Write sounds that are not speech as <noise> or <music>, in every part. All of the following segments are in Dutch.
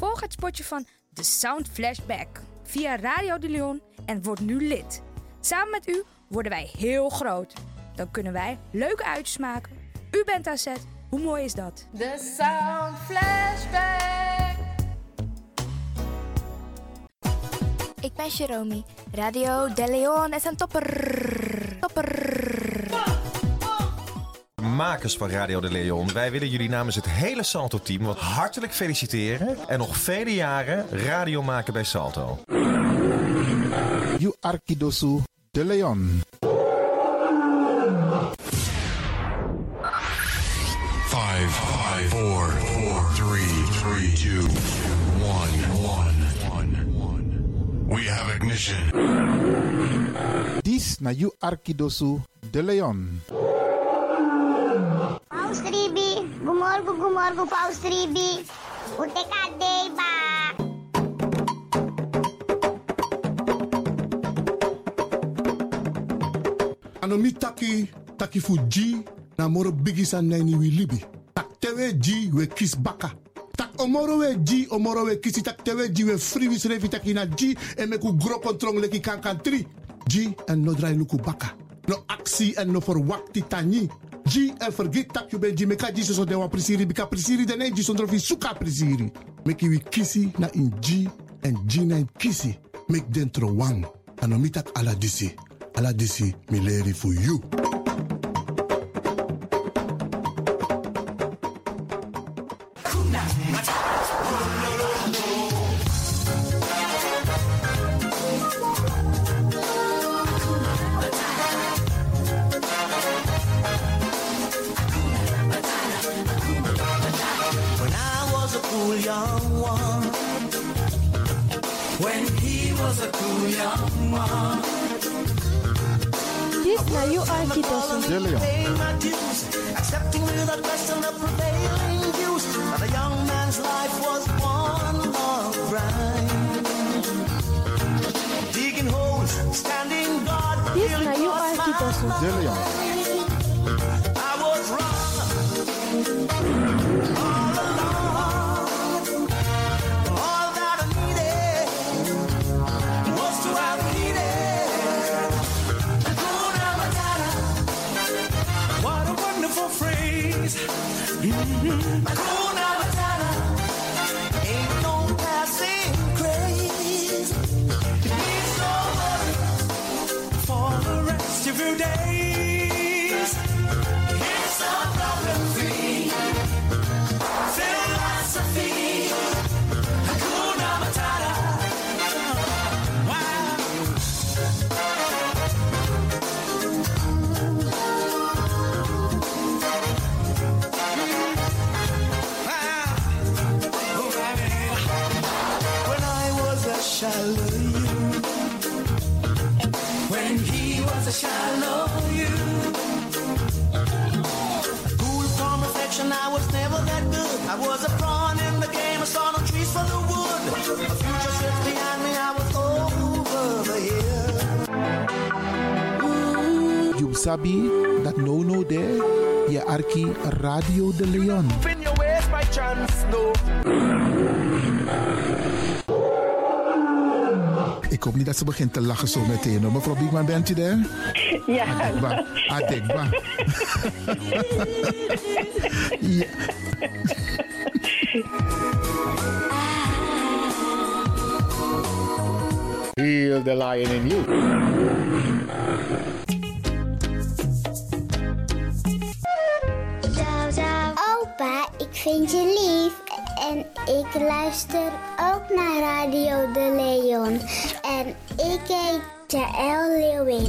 Volg het spotje van The Sound Flashback via Radio de Leon en word nu lid. Samen met u worden wij heel groot. Dan kunnen wij leuke uitjes maken. U bent aan zet. Hoe mooi is dat? The Sound Flashback. Ik ben Jerome. Radio De Leon is een topper. Topper. Makers van Radio de Leon, wij willen jullie namens het hele Salto-team wat hartelijk feliciteren en nog vele jaren radio maken bij Salto. You Arkidosu de Leon. Five, five, four, four, three, three, two, one, one, one, one. We have ignition. This na you Arkidosu de Leon. morgu, cu morgu, pau stribi, uite cadei, ba! Anomi taki, taki fuji, na moro naini wi libi. Tak tewe ji we kis baka. Tak omoro we ji, omoro we kisi, tak tewe ji we free wisrevi taki na ji, emeku gro kontrong leki kankan tri. Ji en nodrai luku baka. No actie en no verwakti tani. G en vergeet tak ben G, meka G so de wa prisiri, bika prisiri dene G sondro fi suka prisiri. Meki wi kisi na in G, en G na in kisi. Mek dentro wang. Anomi tak ala disi. Ala disi mileri for you. This na you Arkidosu de Leon. Paying my dues, accepting without question the prevailing views. That a young man's life was one long grind. Digging holes, standing guard. This till na you cross my Arkidosu mm-hmm. I was a pawn in the game, I saw no trees for the wood. A future sits behind me, I was over the hill. You sabi that no no there, ya arki Radio de Leon. Spin your ways by chance, no. Ik hoop niet dat ze begint te lachen zo meteen. Mevrouw Biekman, bent u daar? Ja. Adekba. Adekba. <laughs> ja. Heal the lion in you. Opa, ik vind je lief. En ik luister ook naar Radio de Leon. En ik heet Jaël Leeuwin.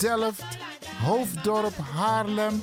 Delft, Hoofddorp, Haarlem,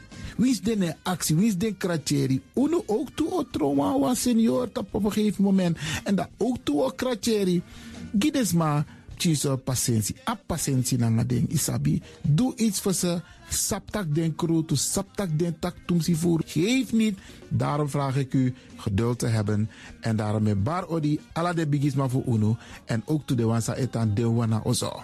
Wie is de actie? Wie is de kratjeri? Uno ook toe o trauma senior op een gegeven moment. En dat ook toe o kratjeri. Gides maar tjiso patiëntie. A patiëntie na ding isabi. Doe iets voor ze. Saptak den kroto, saptak den tak tumsi voer. Geef niet. Daarom vraag ik u geduld te hebben. En daarom met bar odi ala de bigisma voor uno. En ook toe de wansa etan de wana ozo.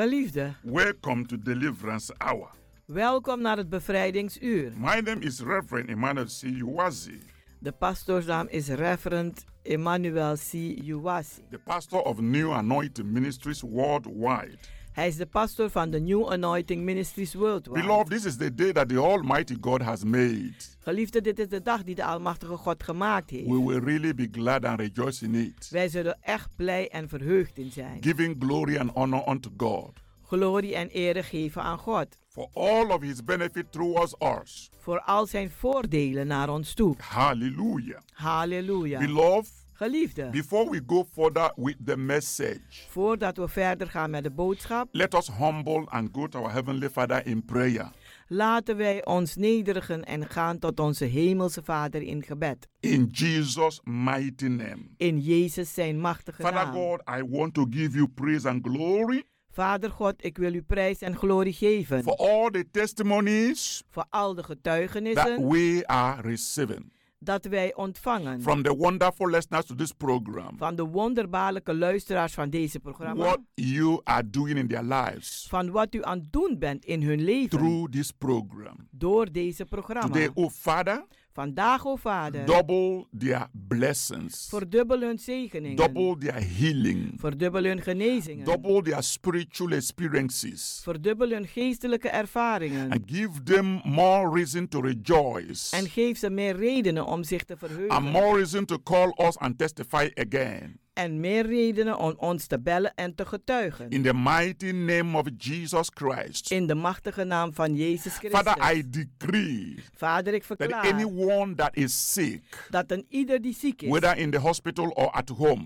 Geliefde, welcome to Deliverance Hour. welkom naar het bevrijdingsuur. My name is Reverend Emmanuel C. Uwazi, De pastoorsnaam is Reverend Emmanuel C. Uwasi. the pastor of New Anointing Ministries worldwide. Hij is de pastor van de New Anointing Ministries Worldwide. Beloved, this is the day that the Almighty God has made. Geliefde, dit is de dag die de Almachtige God gemaakt heeft. We will really be glad and rejoice in it, Wij zullen echt blij en verheugd in zijn. giving glory and honor unto God Glorie en ere geven aan God. for all of his benefit towards us. Voor al zijn voordelen naar ons toe. Hallelujah. Halleluja. Beloved, Geliefde, before we go further with the message, voordat we verder gaan met de boodschap, let us humble and go to our Heavenly Father in prayer. laten wij ons nederigen en gaan tot onze Hemelse Vader in gebed. In Jesus' mighty name. In Jezus zijn machtige Father naam. God, I want to give you praise and glory Vader God, ik wil u prijs en glorie geven. for all the testimonies Voor al de that getuigenissen we are receiving dat wij ontvangen. from the wonderful listeners to this program. Van de wonderbaarlijke luisteraars van deze programma. What you are doing in their lives Van wat u aan het doen bent in hun leven. through this program. Door deze programma. Today, oh Father, Vandaag, o Vader. double their blessings, Verdubbel hun zegeningen. double their healing, Verdubbel hun genezingen. double their spiritual experiences, Verdubbel hun geestelijke ervaringen. and give them more reason to rejoice En geef ze meer redenen om zich te verheugen. and more reason to call us and testify again. En meer redenen om ons te bellen en te getuigen. In the mighty name of Jesus Christ. In de machtige naam van Jezus Christus. Father, I decree Vader, ik that verklaar anyone that is sick, dat een ieder die ziek is, whether in the hospital or at home,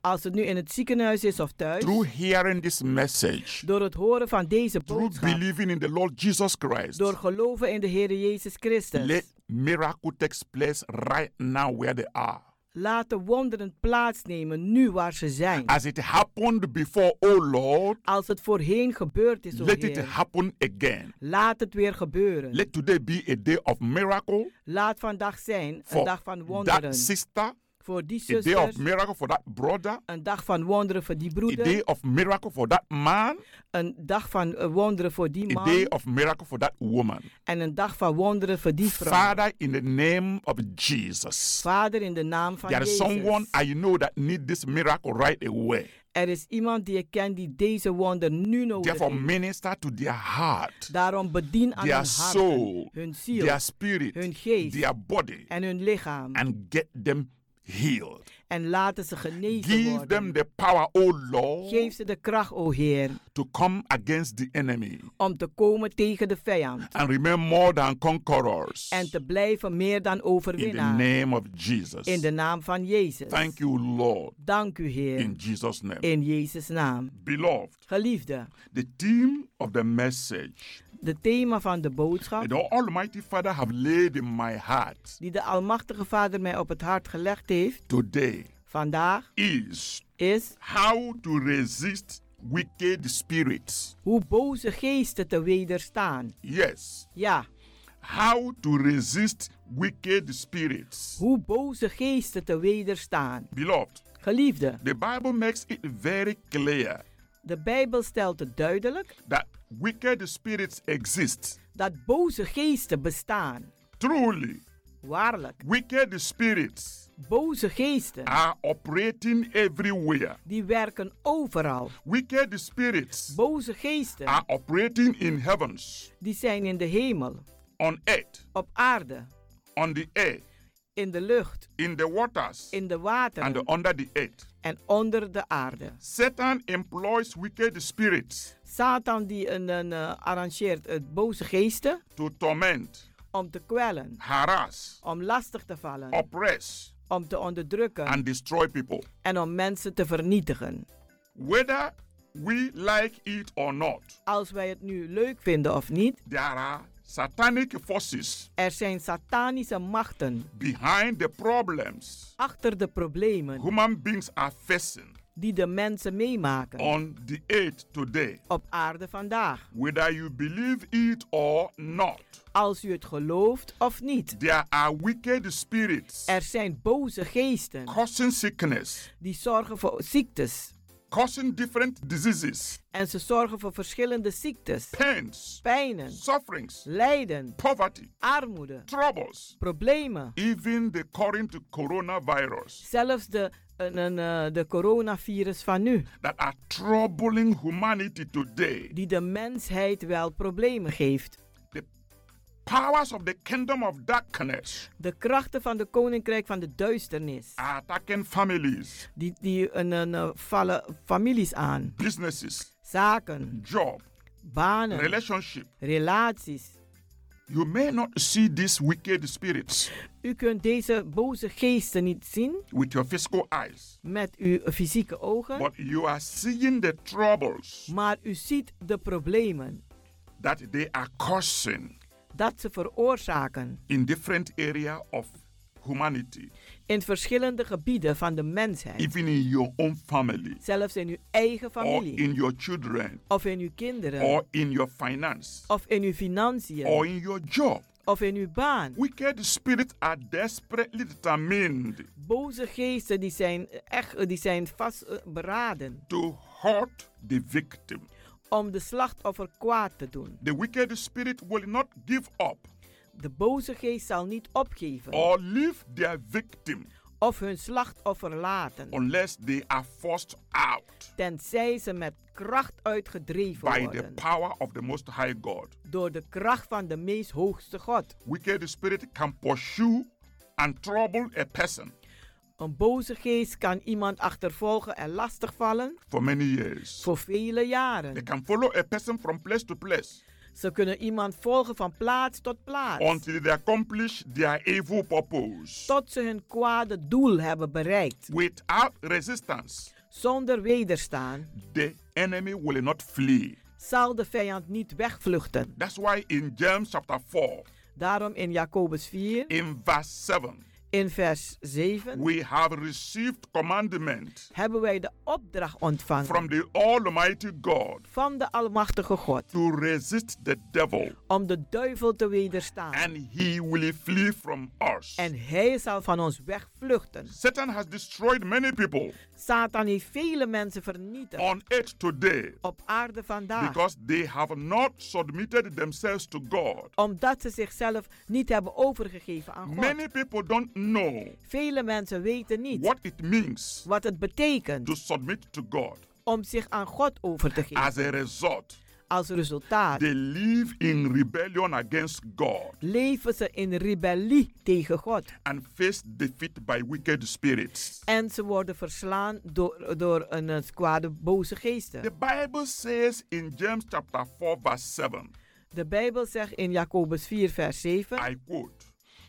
als het nu in het ziekenhuis is of thuis, through hearing this message, door het horen van deze through boodschap, believing in the Lord Jesus Christ, door geloven in de Heer Jezus Christus, let miracle take place right now where they are. Laat de wonderen plaatsnemen nu waar ze zijn. As it happened before, oh Lord, Als het voorheen gebeurd is, o let it Heer, happen again. laat het weer gebeuren. Let today be a day of miracle Laat vandaag zijn een for dag van that wonderen sister, Voor die A day of miracle for that brother. Een dag van wonderen voor die A day of miracle for that man. Een dag van eh, wonderen voor die A day of miracle for that woman. En een dag van wonderen voor die vrouw. Father, in the name of Jesus. Vader, in de naam van There is Jezus. someone I know that need this miracle right away. Er is iemand die ik ken die deze wonder nu nodig Therefore, heeft. minister to their heart, Daarom bedien aan their hun hart, soul, hun ziel, their spirit, hun geest their body, en hun lichaam. and get them healed. En laten ze genezen Give worden. them the power, O Lord, Geef ze de kracht, o Heer, to come against the enemy om te komen tegen de vijand. and remain more than conquerors. En te blijven meer dan In the name of Jesus. In de naam van Jezus. Thank you, Lord. Dank u, Heer. In Jesus' name. In Jezus' naam. Beloved, Geliefde, the theme of the message de thema van de boodschap the Almighty Father have laid in my heart die de Almachtige Vader mij op het hart gelegd heeft today vandaag is is how to resist wicked spirits. hoe boze geesten te wederstaan. Yes. Ja, How to resist wicked spirits. hoe boze geesten te wederstaan. Beloved, Geliefde, the Bible makes it very clear de Bijbel stelt het duidelijk that wicked spirits exist. dat boze geesten bestaan. Truly, Waarlijk, wicked spirits boze geesten are operating everywhere. die werken overal. Wicked spirits Boze geesten are operating in heavens, die zijn in de hemel, on earth, op aarde, on the air, in de lucht, in the waters, in de and wateren under the earth. en onder de aarde. Satan employs wicked spirits Satan die een, een, eh, arrangeert het boze geesten to torment, om te kwellen, harass, om lastig te vallen, oppress, om te onderdrukken and destroy people. en om mensen te vernietigen. Whether we like it or not, Als wij het nu leuk vinden of niet, there are satanic forces er zijn satanische machten behind the problems achter de problemen human beings are facing die de mensen meemaken on the earth today. op aarde vandaag. Whether you believe it or not, Als u het gelooft of niet. there are wicked spirits Er zijn boze geesten causing sickness, die zorgen voor ziektes. causing different diseases, En ze zorgen voor verschillende ziektes, pains, pijnen, sufferings, lijden, poverty, armoede, troubles, problemen. even the current coronavirus Zelfs de, een- een, eh, de coronavirus van nu, that are troubling humanity today. die de mensheid wel problemen geeft. The powers of the kingdom of darkness De krachten van de koninkrijk van de duisternis, are attacking families, die, die een, een, vallen families aan, businesses, zaken, job, banen, relationship. relaties. You may not see these wicked spirits U kunt deze boze geesten niet zien with your physical eyes, met uw fysieke ogen, but you are seeing the troubles maar u ziet de problemen that they are causing dat ze veroorzaken in different area of humanity, in verschillende gebieden van de mensheid. even in your own family, Zelfs in uw eigen or familie, in your children, of in uw kinderen, or in your finance, of in uw financiën, or in your job. of in uw baan. Wicked spirits are desperately determined Boze geesten die zijn echt die zijn vastberaden to hurt the victim. om de slachtoffer kwaad te doen. The wicked spirit will not give up De boze geest zal niet opgeven or leave their victim of hun slachtoffer laten, unless they are forced out tenzij ze met kracht uitgedreven by the worden power of the Most High God. door de kracht van de meest hoogste God. Wicked spirit can pursue and trouble a person Een boze geest kan iemand achtervolgen en lastigvallen for many years. voor vele They jaren. can follow a person from place to place Ze kunnen iemand volgen van plaats tot plaats, until they accomplish their evil purpose. tot ze hun kwade doel hebben bereikt. Without resistance, Zonder wederstaan the enemy will not flee. zal de vijand niet wegvluchten. That's why in James chapter 4, Daarom in Jacobus 4, in verse 7, In vers 7 we have received commandment hebben wij de opdracht ontvangen from the Almighty God van de Almachtige God to resist the devil, om de duivel te wederstaan. and he will flee from us. En hij zal van ons wegvluchten. Satan has destroyed many people Satan heeft vele mensen vernietigd on earth today op aarde vandaag. because they have not submitted themselves to God. Omdat ze zichzelf niet hebben overgegeven aan God. Many people don't know Vele mensen weten niet what it means wat het betekent to submit to God. om zich aan God over te geven. As a result, Als resultaat they live in rebellion against God leven ze in rebellie tegen God. and face defeat by wicked spirits. En ze worden verslaan door, door een kwade, boze geesten. The Bible says in James chapter 4 verse 7, De Bijbel zegt in Jacobus 4 vers 7. I quote,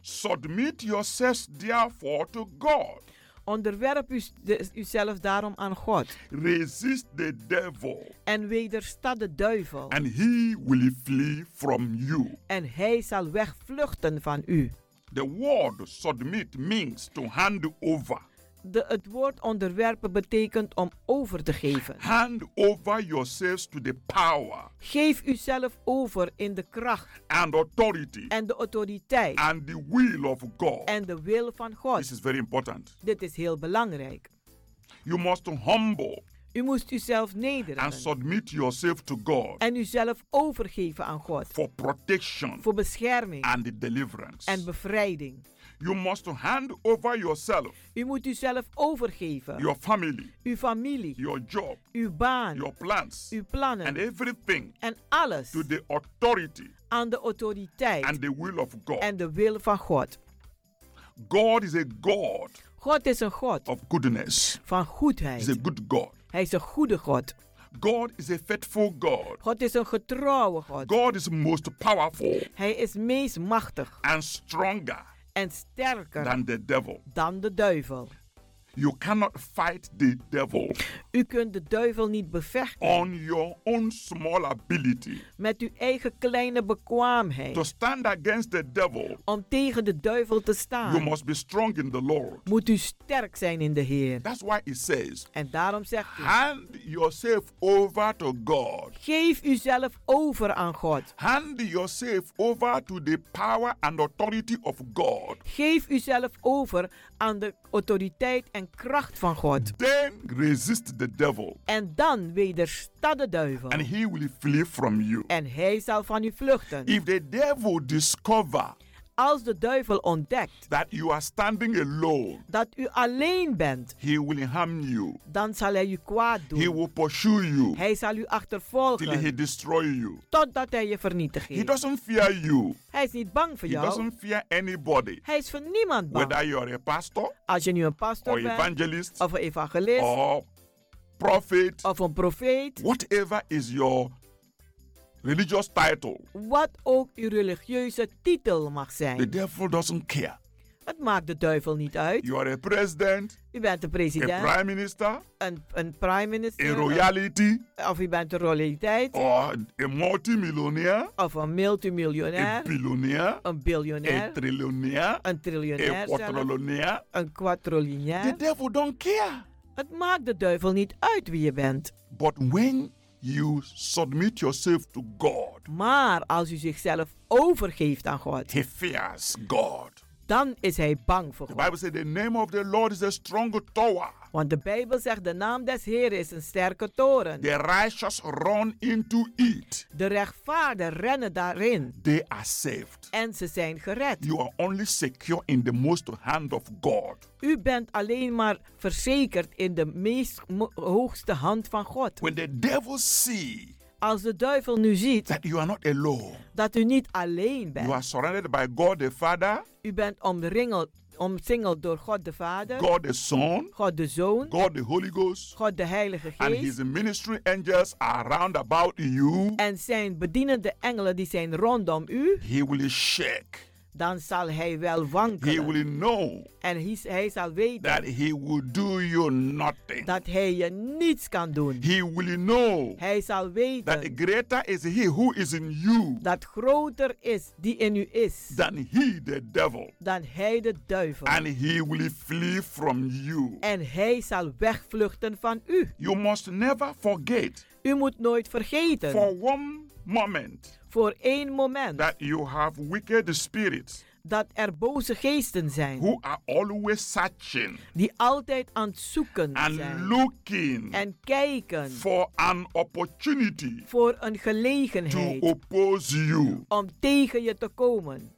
Submit yourselves therefore to God. Onderwerp u, de, uzelf daarom aan God. Resist the devil En wedersta de duivel. and he will flee from you. En hij zal wegvluchten van u. The word submit means to hand over. De, het woord onderwerpen betekent om over te geven. Hand over yourselves to the power Geef uzelf over in de kracht and authority en de autoriteit and the will of God. en de wil van God. This is very important. Dit is heel belangrijk. You must humble U moest uzelf and nederen submit yourself to God en uzelf overgeven aan God. for protection Voor bescherming and deliverance. en bevrijding. You must hand over yourself, U moet uzelf overgeven. your family, Uw familie, your job, uw baan, your plans, uw and plannen everything en alles to the authority aan de autoriteit and the will of God. en de wil van God. God is a God God is een God of goodness. van goedheid. He's a good God. Hij is een goede God. God is a faithful God. God is een getrouwe God. God is most powerful Hij is meest machtig and stronger en sterker dan de duivel. You cannot fight the devil U kunt de duivel niet bevechten on your own small ability. met uw eigen kleine bekwaamheid. To stand against the devil, Om tegen de duivel te you staan, must be strong in the Lord. moet u sterk zijn in de Heer. That's why it says, En daarom zegt u, hand yourself over to God. geef uzelf over aan God. Hand yourself over to the power and authority of God. Geef uzelf over aan de autoriteit en kracht van God. Then resist the devil, En dan wedersta de duivel. and he will flee from you. En hij zal van u vluchten. If the devil discover Als de duivel ontdekt that you are standing alone, dat u alleen bent, he will harm you. dan zal hij u kwaad He doen. will pursue you Hij zal u till he achtervolgen destroy you. totdat hij je vernietigt. He doesn't fear you. Hij is niet bang voor He jou. doesn't fear anybody. Hij is voor niemand bang. Whether you're a pastor Als je nu een pastor or bent, evangelist of een evangelist, or prophet, of een profeet, whatever is your religious title, wat ook uw religieuze titel mag the zijn. devil doesn't care. Het maakt de duivel niet uit. You are a president, U bent de a president, prime minister, een, een prime minister, a royalty, of u bent de royaliteit, or a multimillionaire, of een a multimiljonair, billionaire, een a biljonair, trillionaire, een a triljonair, zelf, quadrillionaire. een The quadrillionair. devil don't care. Het maakt de duivel niet uit wie je bent. But when you submit yourself to God, Maar als u zichzelf overgeeft aan God, he fears God. Dan is hij bang voor The Bible says the name of the Lord is a strong tower. Want de Bijbel zegt, de naam des Heeren is een sterke toren. The righteous run into it. De rechtvaardigen rennen daarin They are saved. en ze zijn gered. You are only secure in the most hand of God. U bent alleen maar verzekerd in de meest hoogste hand van God. When the devil see Als de duivel nu ziet that you are not alone, dat u niet alleen you bent, are surrounded by God the Father, u bent omringeld, omsingeld door God de Vader, God the Son, God de Zoon, God the Holy Ghost, God de Heilige and his Geest ministry angels are round about you, en zijn bedienende engelen die zijn rondom u, he will shake dan zal hij wel He wankelen. will know En hij, hij zal weten that he will do you nothing. dat hij je niets kan doen. He will know Hij zal that weten greater is he who is in you dat groter is die in u is than he, the devil. dan hij de duivel. And he will flee from you. En hij zal wegvluchten van u. You must never forget U moet nooit vergeten for one moment voor één moment that you have wicked spirits dat er boze geesten zijn who are always searching die altijd aan het zoeken and zijn looking en kijken for an opportunity voor een to gelegenheid oppose you. om tegen je te komen.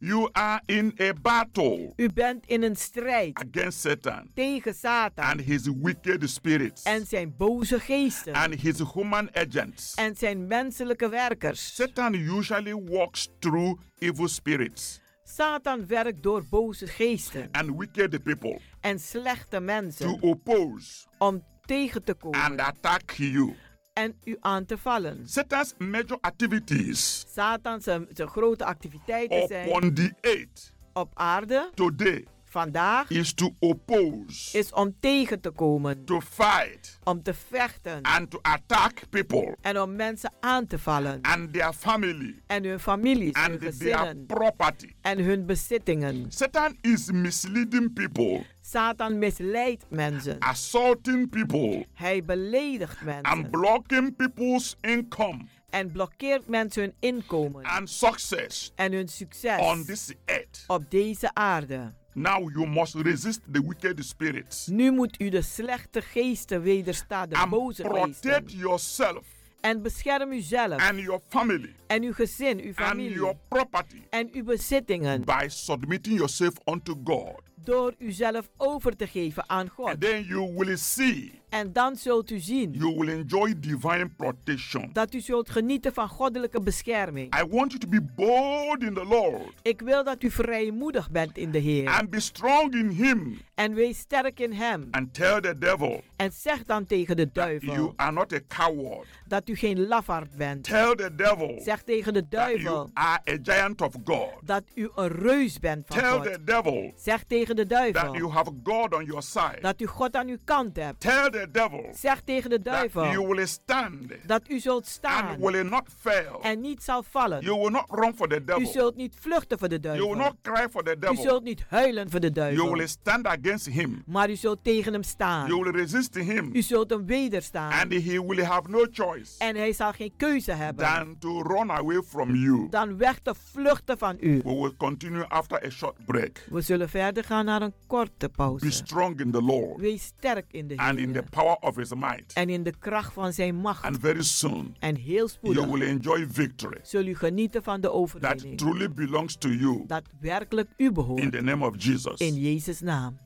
You are in a battle U bent in een strijd against Satan tegen Satan and his wicked spirits en zijn boze geesten and his human agents. en zijn menselijke werkers. Satan usually walks through evil spirits Satan werkt door boze geesten and wicked people en slechte mensen to oppose om tegen te komen and attack you. En u aan te vallen. Satan's major activities Satan zijn, zijn grote activiteiten zijn upon the earth op aarde today vandaag is to oppose, is om tegen te komen, to fight, om te vechten and to attack people en om mensen aan te vallen and their family en hun families, hun and their gezinnen property. en hun bezittingen. Satan is misleading people, Satan misleidt mensen. assaulting people, Hij beledigt and mensen blocking people's income en blokkeert mensen hun inkomen and success en hun succes on this earth. op deze aarde. Now you must resist the wicked spirits Nu moet u de slechte geesten weerstaan, de and boze protect geesten. yourself En bescherm uzelf and your family en uw gezin, uw and familie your property en uw bezittingen by submitting yourself unto God. door uzelf over te geven aan God. And then you will see, En dan zult u zien you will enjoy divine protection. dat u zult genieten van goddelijke bescherming. I want you to be bold in the Lord Ik wil dat u vrijmoedig bent in de Heer. and be strong in Him En wees sterk in Hem. and tell the devil En zeg dan tegen de you duivel are not a coward. dat u geen lafaard bent. Tell the devil Zeg tegen de that you duivel are a giant of God. dat u een reus bent van Tell God. the devil Zeg tegen de that you duivel have God on your side. dat u God aan uw kant hebt. Tell the devil Zeg tegen de that you duivel will stand dat u zult and staan will not fail. en niet zal vallen. You will not run for the U devil. zult niet vluchten voor de You will duivel. not cry for the U devil. zult niet huilen voor de You duivel. will stand against him. Maar u zult tegen hem You staan. will resist him. U zult hem wederstaan. And he will have no choice En hij zal geen keuze hebben than to run away from you. dan weg te vluchten van u. We will continue after a short break. We zullen verder gaan naar een korte Be pauze. strong in the Lord Wees sterk in de and in the Heer. power of his might. En in de kracht van zijn macht. And very soon En heel you spoedig will enjoy victory zul u genieten van de that overwinning. truly belongs to you Dat werkelijk u in behoort. the name of Jesus. In Jezus' naam.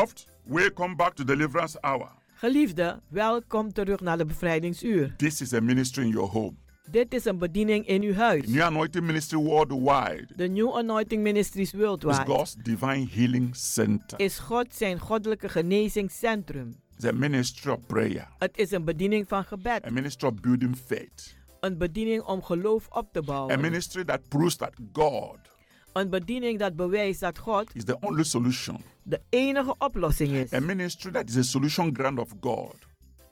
Beloved, welcome back to Deliverance Hour. Geliefde, welkom terug naar de bevrijdingsuur. This is a ministry in your home. Dit is een bediening in uw huis. The New Anointing Ministry worldwide De New Anointing Ministries worldwide. is God's divine healing center. is God zijn goddelijke genezingscentrum. It's a ministry of prayer, Het is een bediening van gebed. a ministry of building faith, Een bediening om geloof op te bouwen. a ministry that proves that God Een bediening dat bewijst dat God is the only solution, de enige oplossing is. a ministry that is a solution ground of God,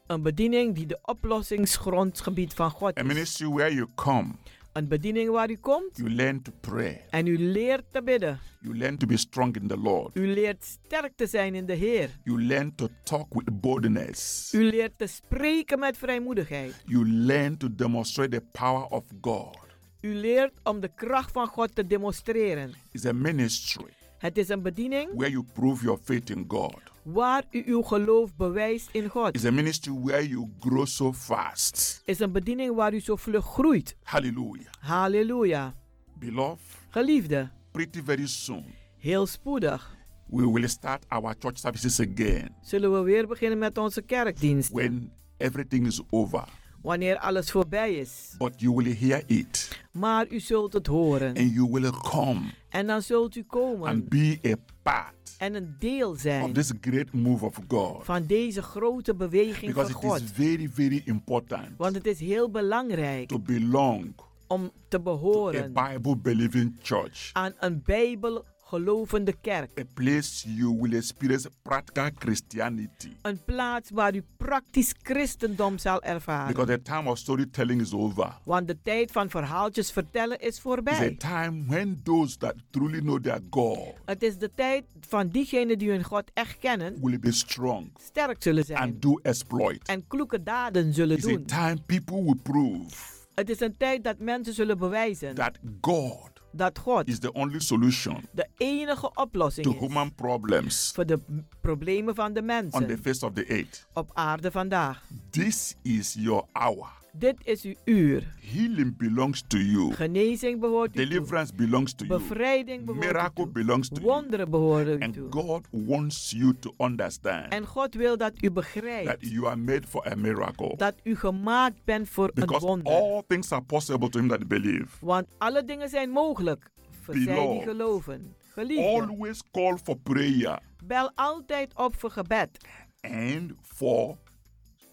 Een bediening die de oplossingsgrondgebied van God is. a ministry where you come, Een bediening waar u komt you learn to pray, en u leert te bidden. you learn to be strong in the Lord, U leert sterk te zijn in de Heer. you learn to talk with boldness, U leert te spreken met vrijmoedigheid. you learn to demonstrate the power of God. U leert om de kracht van God te demonstreren. It's a ministry Het is een bediening where you prove your faith in God. waar u uw geloof bewijst in God. It's a ministry where you grow so fast. is een bediening waar u zo vlug groeit. Hallelujah. Halleluja. Beloved, Geliefde, pretty very soon heel spoedig we will start our church services again zullen we weer beginnen met onze kerkdienst. when everything is over. Wanneer alles voorbij is. But you will hear it Maar u zult het horen. and you will come En dan zult u komen and be a part en een deel of zijn this great move of God. van deze grote beweging Because van it God. is very, very important Want het is heel belangrijk to belong om te to a behoren Bible believing church, aan een bijbelgelovende kerk. a place you will experience practical Christianity. Een plaats waar u praktisch christendom zal ervaren. Because the time of storytelling is over. Want de tijd van verhaaltjes vertellen is It's a voorbij. time when those that truly know their God Het is de tijd van diegenen die hun God echt kennen, will be strong sterk zullen zijn and do exploit. en kloeke daden zullen It's a doen. time people will prove Het is een tijd dat mensen zullen bewijzen that God dat God is the only solution de enige oplossing to is human problems voor de m- problemen van de on the face of the earth. op aarde vandaag. This is your hour. Dit is uw uur. Healing belongs to you. Genezing behoort u toe. Deliverance belongs to you. Bevrijding behoort u Miracle toe. belongs to you. Wonderen behoren u And toe. God wants you to understand En God wil dat u that begrijpt you are made for a miracle. dat u gemaakt bent voor een Because wonder. all things are possible to him that believe. Want alle dingen zijn mogelijk voor zij die geloven. Geliefde, Always call for prayer bel altijd op voor gebed and for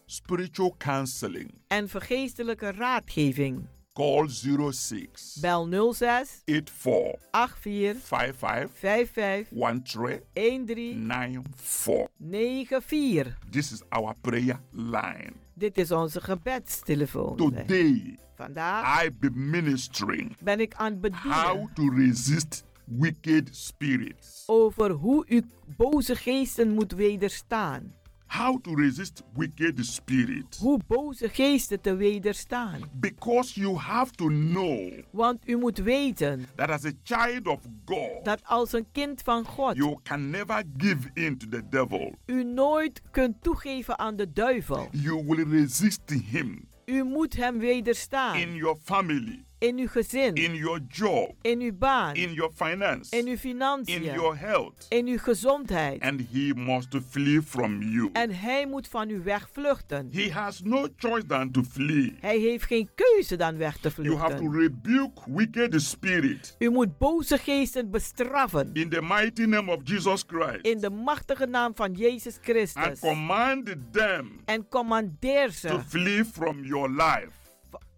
spiritual counseling. en vergeestelijke raadgeving. Call 06 Bel 06 84 84 55 55 13 13 94. 94. This is our prayer line. Dit is onze gebedstelefoon. Today, Vandaag I be ministering ben ik aan het how bedienen to resist wicked spirits. over hoe u boze geesten moet wederstaan. How to resist wicked spirits. Hoe boze geesten te wederstaan. Because you have to know Want u moet weten that as a child of God, dat als een kind van God you can never give in to the devil. u nooit kunt toegeven aan de duivel. You will resist him U moet hem wederstaan. in your family, in uw gezin, in your job, in uw baan, in your finance, in uw financiën, in your health, in uw gezondheid. and he must flee from you. En hij moet van u wegvluchten. He has no choice than to flee. Hij heeft geen keuze dan weg te You have to vluchten. rebuke wicked spirit U moet boze geesten bestraffen. in the mighty name of Jesus Christ In de machtige naam van Jezus and Christus. command them En commandeer to ze flee from your life.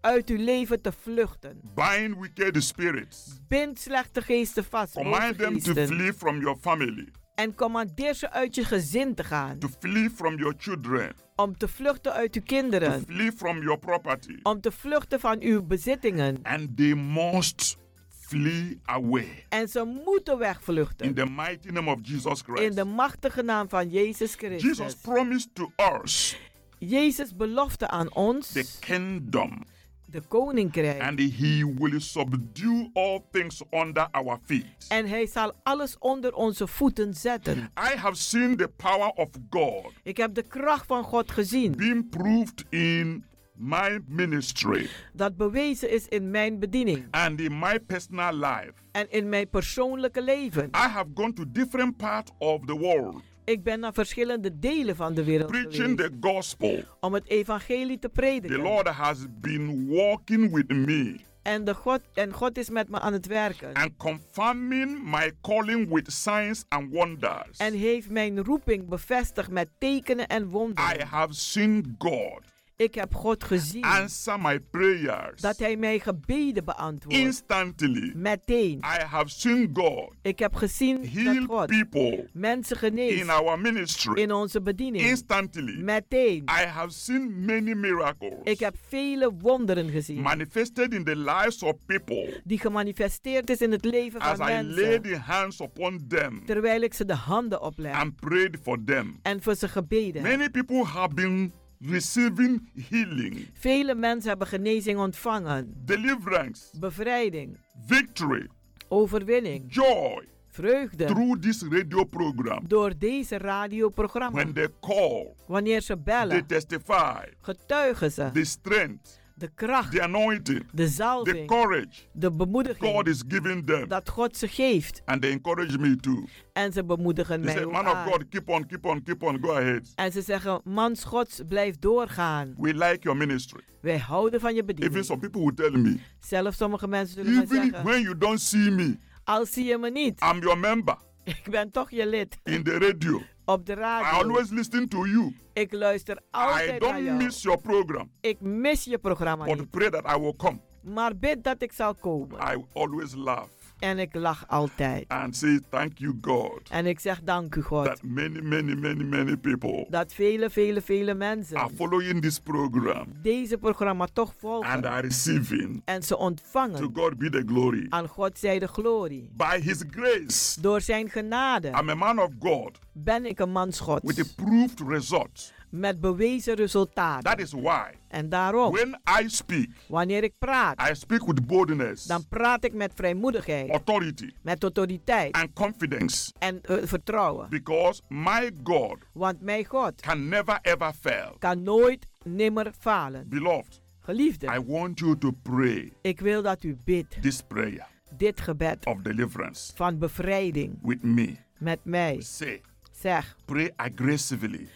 Uit uw leven te vluchten. Bind wicked spirits. Bind slechte geesten vast. Command them to flee from your family, En commandeer ze uit je gezin te gaan. to flee from your children, Om te vluchten uit uw to kinderen. flee from your property. Om te vluchten van uw bezittingen. And they must flee away. En ze moeten wegvluchten. In the mighty name of Jesus In Christ. de machtige naam van Jezus Jesus Christus. promised to us Jezus belofte aan ons the kingdom, de koninkrijk. and he will subdue all things under our feet. En hij zal alles onder onze voeten zetten. I have seen the power of God Ik heb de kracht van God gezien. being proved in my ministry Dat bewezen is in mijn bediening. and in my personal life. En in mijn persoonlijke leven. I have gone to different parts of the world Ik ben naar verschillende delen van de wereld preaching geweest the gospel. om het evangelie te The prediken. Lord has been walking with me En, de God, en God is met me aan het werken. and confirming my calling with signs and wonders. En heeft mijn roeping bevestigd met tekenen en I wonderen. have seen God Ik heb God gezien answer my prayers dat hij mijn gebeden beantwoordt. instantly. Meteen. I have seen God Ik heb gezien dat heal God people mensen in geneest our ministry in onze bediening. instantly. Meteen. I have seen many miracles Ik heb vele wonderen gezien. manifested in the lives of people Die gemanifesteerd is in het leven as van I mensen. laid the hands upon them Terwijl ik ze de handen opleg. and prayed for them. En voor ze gebeden. Many people have been receiving healing, Vele mensen hebben genezing ontvangen. deliverance, Bevrijding. victory, Overwinning. joy Vreugde. through this radio program. Door deze radioprogramma. When they call, Wanneer ze they bellen. testify Getuigen ze. the strength, De kracht. the anointing, De the zalving. courage De bemoediging. God is giving them. Dat God ze geeft. And they encourage me too. En ze bemoedigen They mij say, ook Man of. God, keep on, keep on, keep on, go ahead. En ze zeggen, man Gods, blijf doorgaan. We like your ministry. Wij houden van je Even bediening. some people will tell me, Zelfs sommige mensen zullen mij even zeggen, when you don't see me, al zie je me niet, I'm your member <laughs> ik ben toch je lid in the radio. Op de I radio. always listen to you. Ik luister I altijd naar don't jou. miss your program, Ik mis je programma but niet. pray that I will come. Maar bid dat ik zal komen. I always laugh En ik lach altijd. and say, Thank you, God, En ik zeg dank u God. that many, many, many, many people Dat vele, vele, vele are mensen following this program deze programma toch and volgen. are receiving. En ze To ontvangen. God be the glory. Aan God zij de glorie. By His grace, Door zijn genade I'm a man of God ben ik een man with a Gods. proved result. Met bewezen resultaten. That is why En daarom, when I speak, wanneer ik praat, I speak with boldness, dan praat ik met vrijmoedigheid, authority, met autoriteit and confidence en eh, vertrouwen. because my God Want mijn God can never ever fail. kan nooit nimmer falen. Beloved, Geliefde, I want you to pray ik wil dat u bidt this prayer dit gebed of deliverance van bevrijding with me. met mij. Say, Zeg, pray aggressively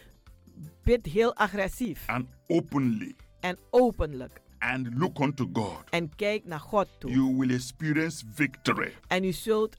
bid heel agressief and openly en openlijk. and look unto God. En kijk naar God toe. You will experience victory En u zult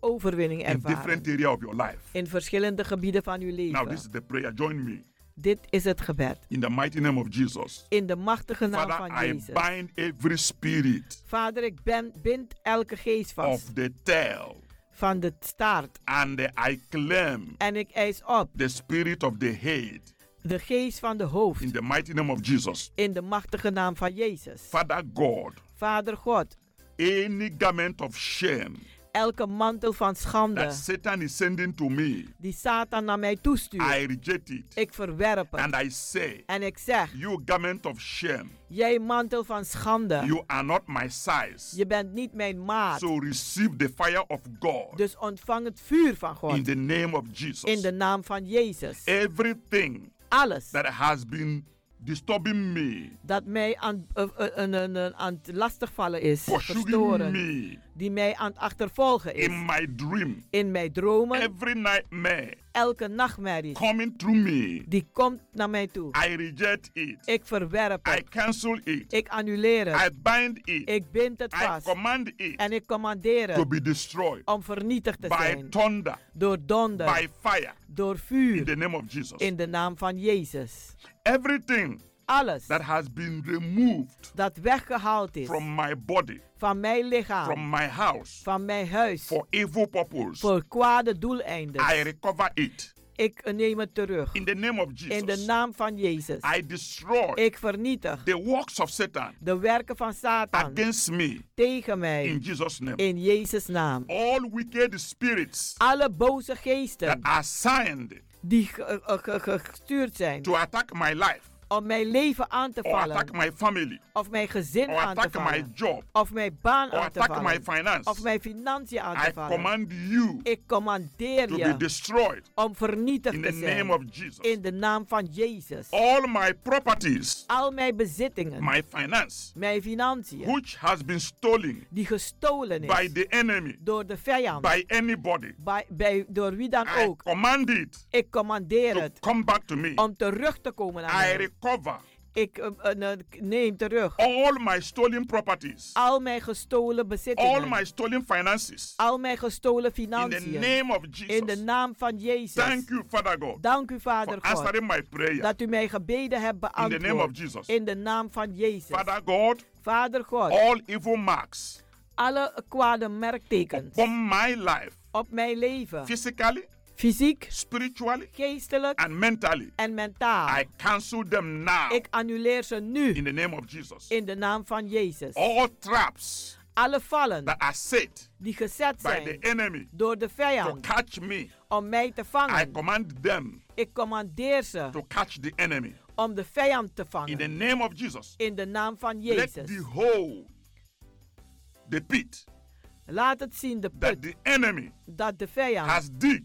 overwinning in ervaren. different area of your life. In verschillende gebieden van uw Now, leven. this is the prayer. Join me Dit is het gebed. in the mighty name of Jesus. In de machtige naam Father, van I Jezus. bind every spirit Vader, ik ben, bind elke geest of vast the tail van de staart. and I claim En ik eis op the spirit of the head de geest van de hoofd. in the mighty name of Jesus. In de machtige naam van Jezus. Father God, Vader God, any garment of shame elke mantel van schande that Satan is sending to me, die Satan naar mij toestuurt. I reject it. Ik verwerp het. And I say, En ik zeg, you garment of shame, jij mantel van schande, you are not my size. je bent niet mijn maat. So receive the fire of God Dus ontvang het vuur van in the name of Jesus. In de naam van Jezus. Everything Alles that has been disturbing me, dat mij aan, eh, eh, eh, aan het lastigvallen is, verstoren, me die mij aan het achtervolgen is. in my dream, In mijn dromen, every nightmare elke nachtmerrie, coming through me, die komt naar mij toe. I reject it. Ik verwerp I het. cancel it. Ik annuleer I het. bind it. Ik bind het I vast. command it En ik commandeer to het be destroyed om vernietigd te by zijn. thunder, Door donder, by fire, door in vuur. the name of Jesus. In de naam van Jezus. Everything Alles that has been removed dat weggehaald is from my body, van mijn lichaam, from my house, van mijn huis, for evil purpose, voor kwade I recover it Ik neem het terug. in the name of In de Jesus. naam van Jezus. I destroy Ik vernietig the works of Satan de werken van Satan against me tegen in. Jesus' name. In Jezus' naam. All wicked spirits Alle boze that geesten are assigned die ge- ge- ge- gestuurd zijn. To attack my life, Om mijn leven aan te or vallen. attack my family Of mijn gezin or aan te my vallen. job Of mijn baan or aan te my vallen. finance, Of mijn financiën aan te vallen. command you Ik commandeer to be je destroyed om vernietigd in te the zijn. name of Jesus. In de naam van Jezus. All my properties, Al mijn bezittingen. my finance, Mijn financiën. which has been stolen Die gestolen is. by the enemy, door de vijand. by anybody, door wie dan I ook. command it Ik commandeer to het come back to me. om terug te komen naar I mij. Recover Ik eh, neem terug all my stolen properties, al mijn gestolen bezittingen. all my stolen finances. al mijn gestolen In the financiën. name of In de Jesus. naam van Jezus. Thank you, Father God, Dank u, Vader for God, answering my prayer. dat u mijn gebeden hebt In the name of beantwoord. Jesus. In de naam van Jezus. Father God, Vader God, all evil marks alle kwade merktekens upon my life, op mijn leven, physically, fysiek, spiritually, geestelijk and mentally, en mentaal. I cancel them now. Ik annuleer ze nu In the name of Jesus. in de naam van Jezus. All traps Alle vallen that are set die gezet by the zijn enemy door de to vijand catch me, om mij te I vangen. command them Ik commandeer ze to catch the enemy. om de vijand te In vangen. the name of Jesus. In de naam van Let Jezus. the hole, the pit Laat het zien, de that put, the enemy dat de vijand has dig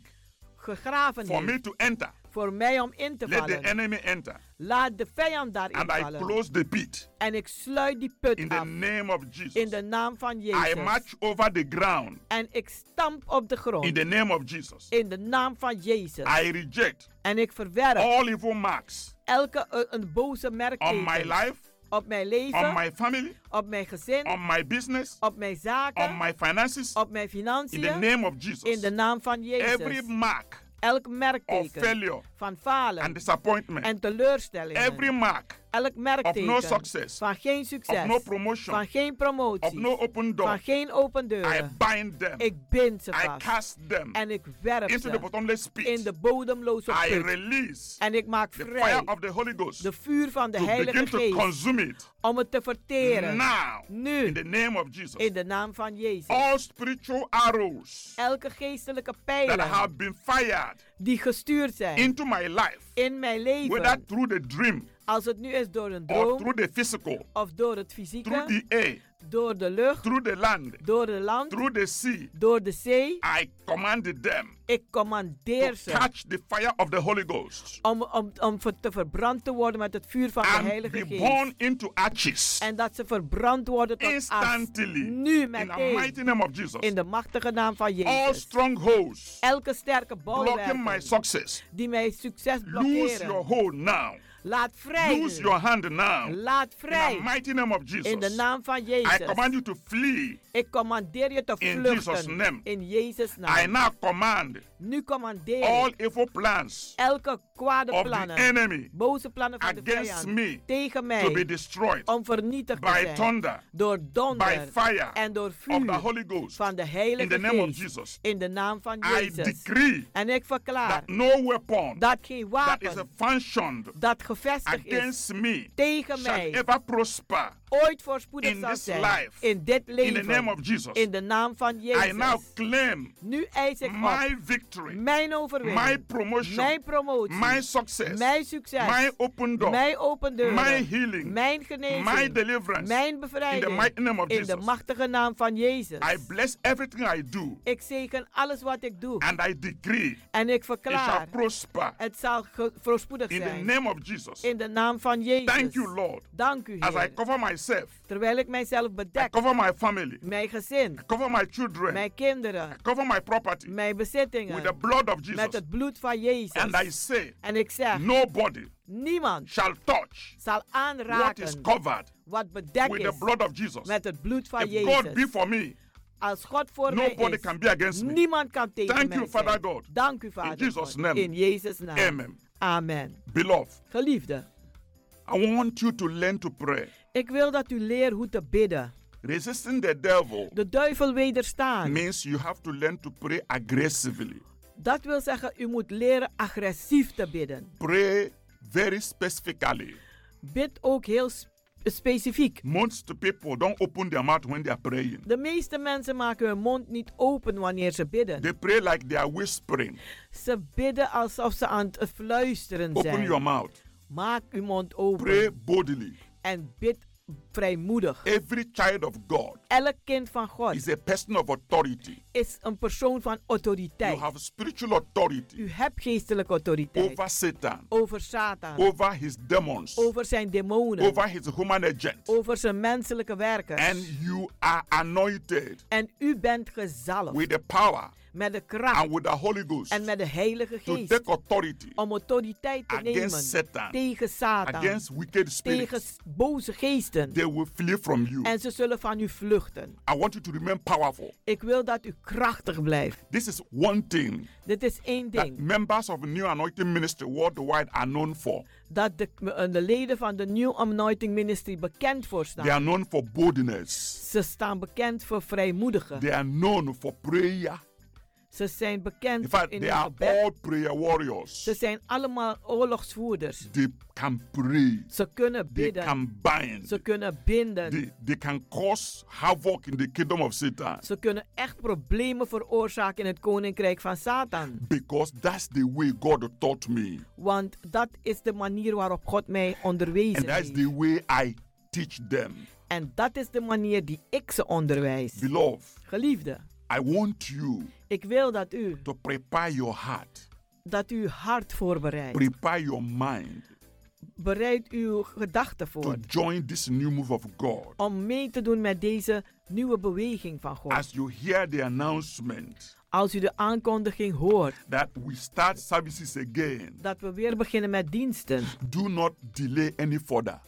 gegraven for me heeft to enter. voor mij om in te Let the vallen. enemy enter. Laat de vijand daarin And I vallen. close the pit. En ik sluit die put In the af. name of Jesus. In de naam van I Jezus. march over the ground. En ik stamp op de grond. In the name of Jesus. In de naam van Jezus. I reject En ik verwerp all evil marks elke eh, een boze on merkteken. my life, Op mijn leven. on my family, op mijn gezin. on my business, op mijn zaken. on my finances. op mijn In financiën. the name of Jesus. in de naam van Jezus. Every mark elk of merkteken failure van falen and disappointment. en teleurstellingen. Every mark elk of merkteken no success, van geen succes. of no promotion, van geen promotie. of no open door. van geen open I deuren. bind them. ik bind ze I vast. cast them en ik werp into the ze bottomless pit. in de bodemloze I put. release en ik maak the vrij fire of the Holy Ghost de vuur van de to Heilige begin to Geest consume it om het te verteren. now nu in the name of Jesus. in de naam van Jezus. All spiritual arrows Elke geestelijke that pijlen have been fired die gestuurd zijn into my life, in mijn leven. whether through the dream als het nu is door een or droom through the physical, of door het fysieke, through the air, door de lucht, through the land, door de land, through the sea, door de zee. I commanded them Ik commandeer ze catch the fire of the Holy Ghost om, om, om te verbrand te worden met het vuur van de and Heilige be Geest. born into ashes En dat ze verbrand worden tot as. instantly Nu in the meteen. mighty name of Jesus. In de machtige naam van All Jezus. strongholds Elke sterke blocking my success, die mijn succes lose your blokkeren. hold now. Laat vrij. Lose your hand now. Laat In the mighty name of Jesus. In de naam van I command you to flee. Ik commandeer je te In. Jesus' name. In Jezus' I now command Nu commandeer all ik evil plans elke kwade of plannen, enemy boze plannen van de vijand me tegen to be mij destroyed om vernietigd te by zijn. thunder, Door by donder fire en door of vuur the Holy Ghost. van de In Heilige the name of Geest. Jesus. In de naam van I Jezus. decree En ik verklaar that no weapon dat geen that is wapen functioned dat gevestigd is against me tegen mij ever prosper ooit voorspoedig in zal this zijn. life. In dit in leven. the name of Jesus. In de naam van Jezus. I now claim nu eis ik my op victory, mijn overwinning. my promotion, mijn promotie. my success, mijn succes. my open door, mijn open deuren. my healing, mijn genezing. my deliverance. mijn in bevrijding. the mighty name of in de Jesus. machtige naam van Jezus. I bless everything I do, ik zegen alles wat ik doe. and I decree en ik it shall verklaar. prosper Het zal voorspoedig in the zijn. name of Jesus. in de naam van Jezus. Thank you, Lord. Dank u, As I Heer. cover myself, Terwijl ik mijzelf I bedek. cover my family, Mijn gezin. cover my children, Mijn kinderen. cover my property Mijn bezittingen. With the blood of Met Jesus. het bloed van Jezus. And I say, en ik zeg. nobody Niemand shall touch zal what aanraken is covered wat bedekt with is the blood of Jesus. met het bloed van If Jezus. God be for me, Als God voor mij nobody is, can be against me. niemand kan tegen Thank mij you. Father God. Dank u, Vader In Jesus' name. In Jezus' naam. Amen. Amen. Beloved, Geliefde, I want you to learn to pray. ik wil dat u leert hoe te bidden. Resisting the devil De duivel wederstaan. means you have to learn to pray aggressively. Dat wil zeggen, u moet leren agressief te bidden. Pray very specifically. Bid ook heel sp- specifiek. Most people don't open their mouth when they are praying. De meeste mensen maken hun mond niet open wanneer ze bidden. They pray like they are whispering. Ze bidden alsof ze aan het fluisteren Open zijn. your mouth. Maak uw mond open. Pray boldly. En bid vrijmoedig. Every child of God Elk kind van God is a person of authority. is een persoon van autoriteit. You have spiritual authority U hebt geestelijke autoriteit. over Satan, over Satan. over his demons, over zijn demonen. over his human agent. over zijn menselijke werkers. And you are anointed en u bent gezalfd. with the power met de kracht. and with the Holy Ghost en met de Heilige to Geest. take authority om autoriteit te nemen. Satan, tegen Satan. against wicked spirits. tegen boze geesten. They will flee from you. En ze zullen van u vluchten. I want you to remain powerful. Ik wil dat u krachtig blijft. This is one thing Dit is één that ding. members of New Anointing Ministry worldwide are known for. Dat de, eh, de leden van de New Anointing Ministry bekend voor staan. They are known for boldness. Ze staan bekend voor vrijmoedigen. They are known for prayer. Ze zijn bekend In fact, in they hun are gebed. all prayer warriors. Ze zijn allemaal oorlogsvoerders. They can pray. Ze kunnen They bidden. can bind. Ze kunnen binden. They, they can cause havoc in the kingdom of Satan. Ze kunnen echt problemen veroorzaken in het koninkrijk van Satan. Because that's the way God taught me. Want dat is de manier waarop God mij onderwezen And that's heeft. the way I teach them. En dat is de manier die ik ze onderwijs. Beloved, Geliefde, I want you ik wil dat u, to prepare your heart, dat u uw hart voorbereidt. prepare your mind Bereid uw gedachten to voor. join this new move of God. Om mee te doen met deze nieuwe beweging van God. As you hear the announcement Als u de aankondiging hoort that we start services again, dat we weer beginnen met diensten, do not delay any further.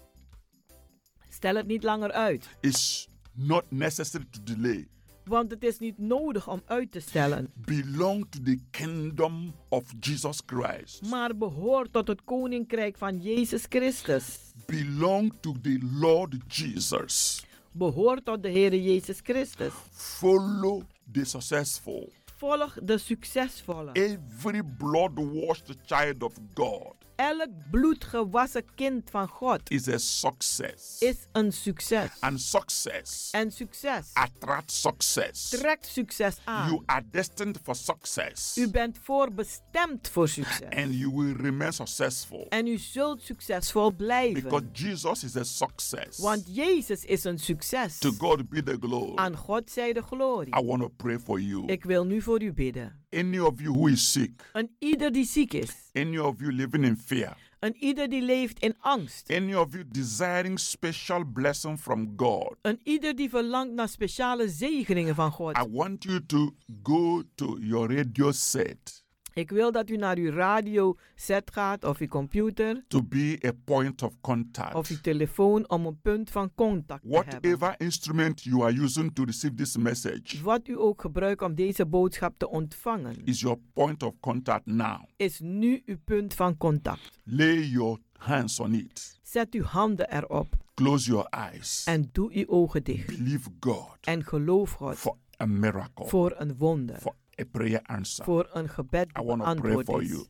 stel het niet langer uit. It's not necessary to delay. Want het is niet nodig om uit te stellen. Belong to the kingdom of Jesus Christ. Maar behoort tot het koninkrijk van Jezus Christus. Belong to the Lord Jesus. Behoort tot de Heer Jezus Christus. Follow the successful. Volg de succesvolle. Every blood-washed child of God Elk bloedgewassen kind van God is a success. is een succes. And success En succes attracts success. trekt succes aan. You are destined for success. U bent voorbestemd voor succes. And you will remain successful. En u zult succesvol blijven. Because Jesus is a success. Want Jezus is een succes. To God be the glory. Aan God zij de glorie. I want to pray for you. Ik wil nu voor u bidden. Any of you who is sick, Een ieder die ziek is. any of you living in fear, Een ieder die leeft in angst. any of you desiring special blessing from God, Een ieder die verlangt naar speciale zegeningen van God. I want you to go to your radio set Ik wil dat u naar uw radio set gaat of uw computer to be a point of contact. of uw telefoon om een punt van contact te hebben. Whatever instrument you are using to receive this message Wat u ook gebruikt om deze boodschap te ontvangen, is your point of contact now. is nu uw punt van contact. Lay your hands on it. Zet uw handen erop Close your eyes. en doe uw ogen dicht. Believe God En geloof God for a miracle, voor een wonder, for a prayer answer. voor een gebed I want to pray for is. you.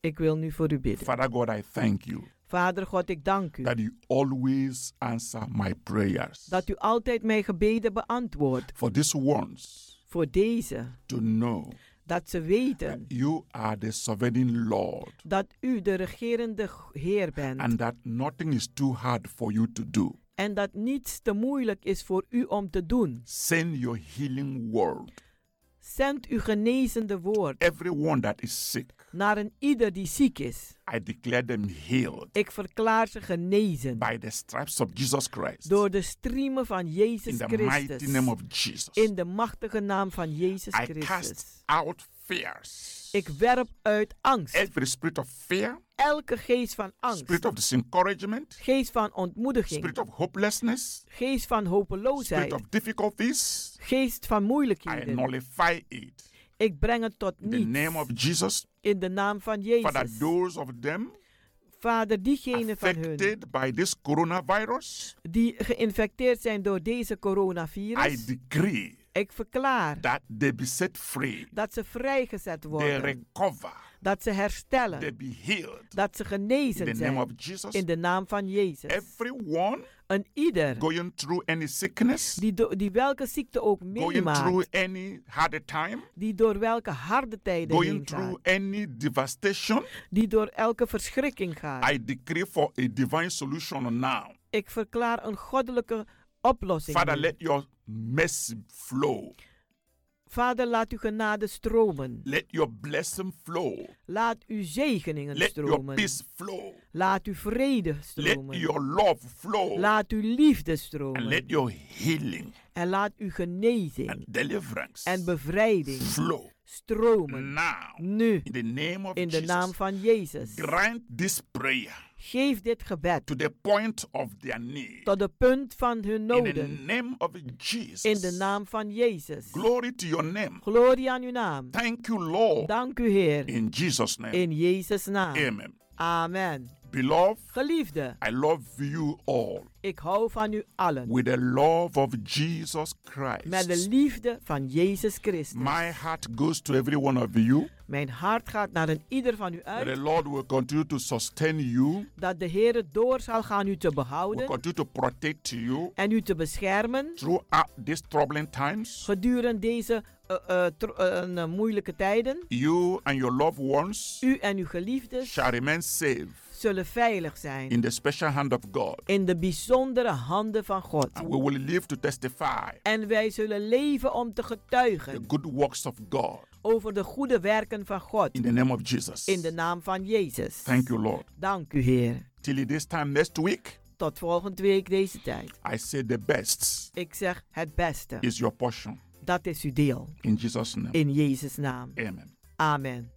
Ik wil nu voor u bidden. Father God, I thank you Vader God, ik dank u that you always answer my prayers. dat u altijd mijn gebeden beantwoordt. For these ones Voor deze, to know dat ze weten you are the sovereign Lord dat u de regerende Heer bent. and that nothing is too hard for you to do. En dat niets te moeilijk is voor u om te doen. Send your healing word. Zend uw genezende woord Everyone that is sick, naar een ieder die ziek is. I declare them healed Ik verklaar ze genezen by the stripes of Jesus Christ. door de striemen van In Jezus the mighty Christus. name of Jesus. In de machtige naam van Jezus I Christus. cast out fears. Ik werp uit angst. Every spirit of fear, Elke geest van angst. spirit of discouragement, Geest van ontmoediging. spirit of hopelessness, Geest van spirit hopeloosheid. of difficulties, Geest van I moeilijkheden. nullify it. Ik breng het tot In the name niets. of Jesus, In de naam van Father, Jezus. those of them Vader, diegenen van hun by this coronavirus, die geïnfecteerd zijn door deze I coronavirus. decree Ik verklaar that they be set free, dat ze vrijgezet they worden. recover, Dat ze herstellen. they be healed. Dat ze In genezen the zijn. name of Jesus, In de naam van Jezus. everyone Een ieder going through any sickness, die, do- die welke ziekte ook going through meemaakt. any harder time, Die door welke harde tijden heen going gaat. through any devastation, Die door elke verschrikking gaat. I decree for a divine solution now. Ik verklaar een goddelijke oplossing. Father, nu. let your mercy flow. Vader, laat uw genade stromen. Let your blessing flow. Laat uw zegeningen Let your stromen. peace flow. Laat uw vrede Let stromen. your love flow. Laat uw liefde And stromen. let your healing En laat uw genezing and deliverance en bevrijding flow stromen. now. Nu, In the name of in de Jesus. naam van Jezus. Grant this prayer Geef dit gebed to the point of their need. tot de punt van hun In the name of Jesus. In de naam van Jezus. Glory to your name. Glorie aan uw naam. Thank you, Lord. Dank u, Heer. In Jesus' name. In Jezus' naam. Amen. Amen. Beloved, Geliefde, I love you all ik hou van u allen. with the love of Jesus Christ. Met de liefde van Jezus Christus. My heart goes to every one of you. Mijn hart gaat naar een ieder van u That uit. the Lord will continue to sustain you, Dat de Heer door zal gaan u te will behouden. continue to protect you En u te beschermen. throughout these troubling times. Gedurende deze eh, moeilijke tijden. You and your loved ones U en uw geliefdes shall remain safe zullen veilig zijn. in the special hand of God. In de bijzondere handen van God. And we will live to testify En wij zullen leven om te the getuigen good works of God over de goede werken van God. in the name of Jesus. In de naam van Jezus. Thank you, Lord. Dank u, Heer. Till this time next week, Tot volgende week deze tijd. I say the best Ik zeg het beste. is your portion. Dat is uw deel. In Jesus' name. In Jezus' naam. Amen. Amen.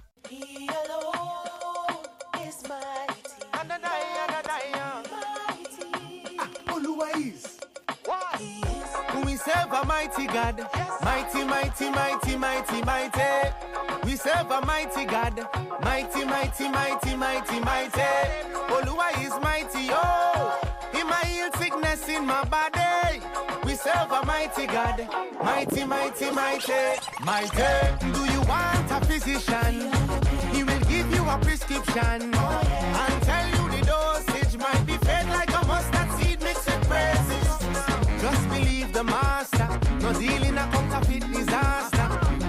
We serve a mighty God, mighty, mighty, mighty, mighty, mighty. We serve a mighty God, mighty, mighty, mighty, mighty, mighty. Oluwa is mighty, oh. He might heal sickness in my body. Serve a mighty God, mighty, mighty, mighty, mighty. Do you want a physician? He will give you a prescription and tell you the dosage might be fed like a mustard seed mixed with praises. Just believe the master. No dealing a counterfeit disaster.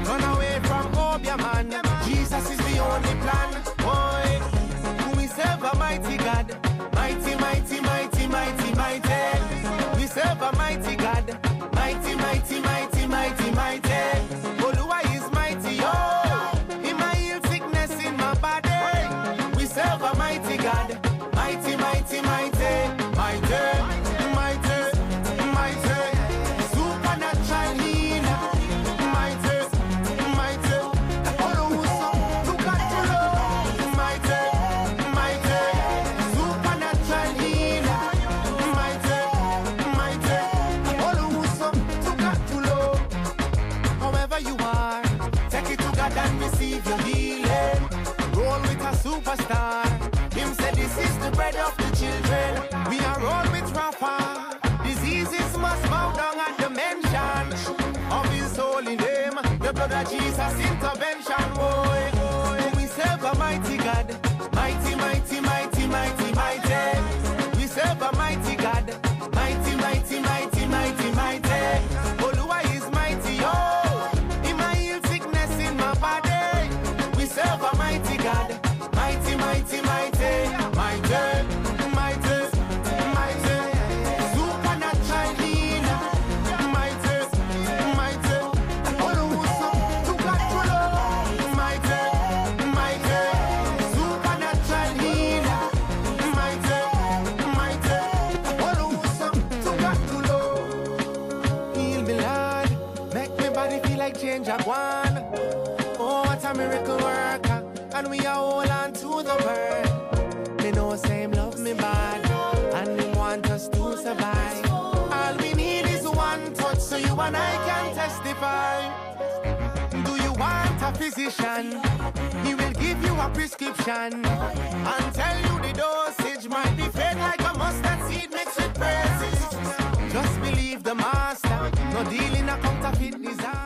Run away from Obia man. Jesus is the only plan. Boy, we serve a mighty God. Mighty, mighty, mighty, mighty, mighty. Serve a mighty God. Mighty, mighty, mighty, superstar. Him said this is the bread of the children. We are roll with Rafa. Diseases must bow down at the mention of his holy name. The blood of Jesus intervention, Mighty, mighty, I can testify. Do you want a physician? He will give you a prescription and tell you the dosage might be fed like a mustard seed mixed with praises. Just believe the master, no dealing a counterfeit design.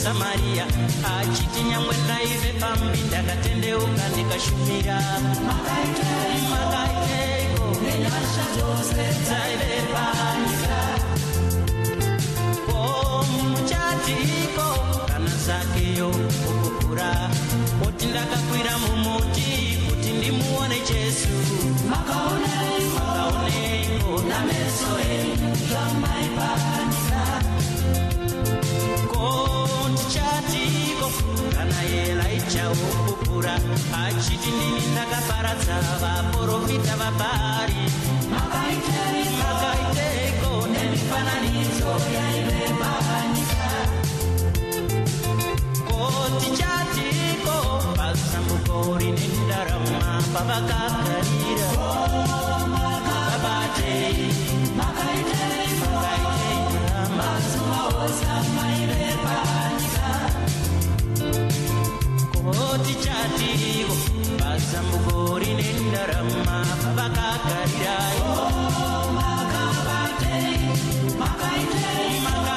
Musamariya achiti nyangwe ndaive pambi ndakatendeuka ndikashumira makaiteiko nenyasha dzose dzaive panyika ko muchatiko kana zakeyo kukukura kuti ndakakwira mumuti kuti ndimuone jesu makaoneiko nameso enyu zvamaipanika ko muchati kana yelaicha upupura ndini ndakaparadza vaprofita vabhari makaiteiko nemifananidzo rine ndarama makaiteiko mazuva otichativo bazambugori nendarama pavakagarirayo oh, makaitei makaitei.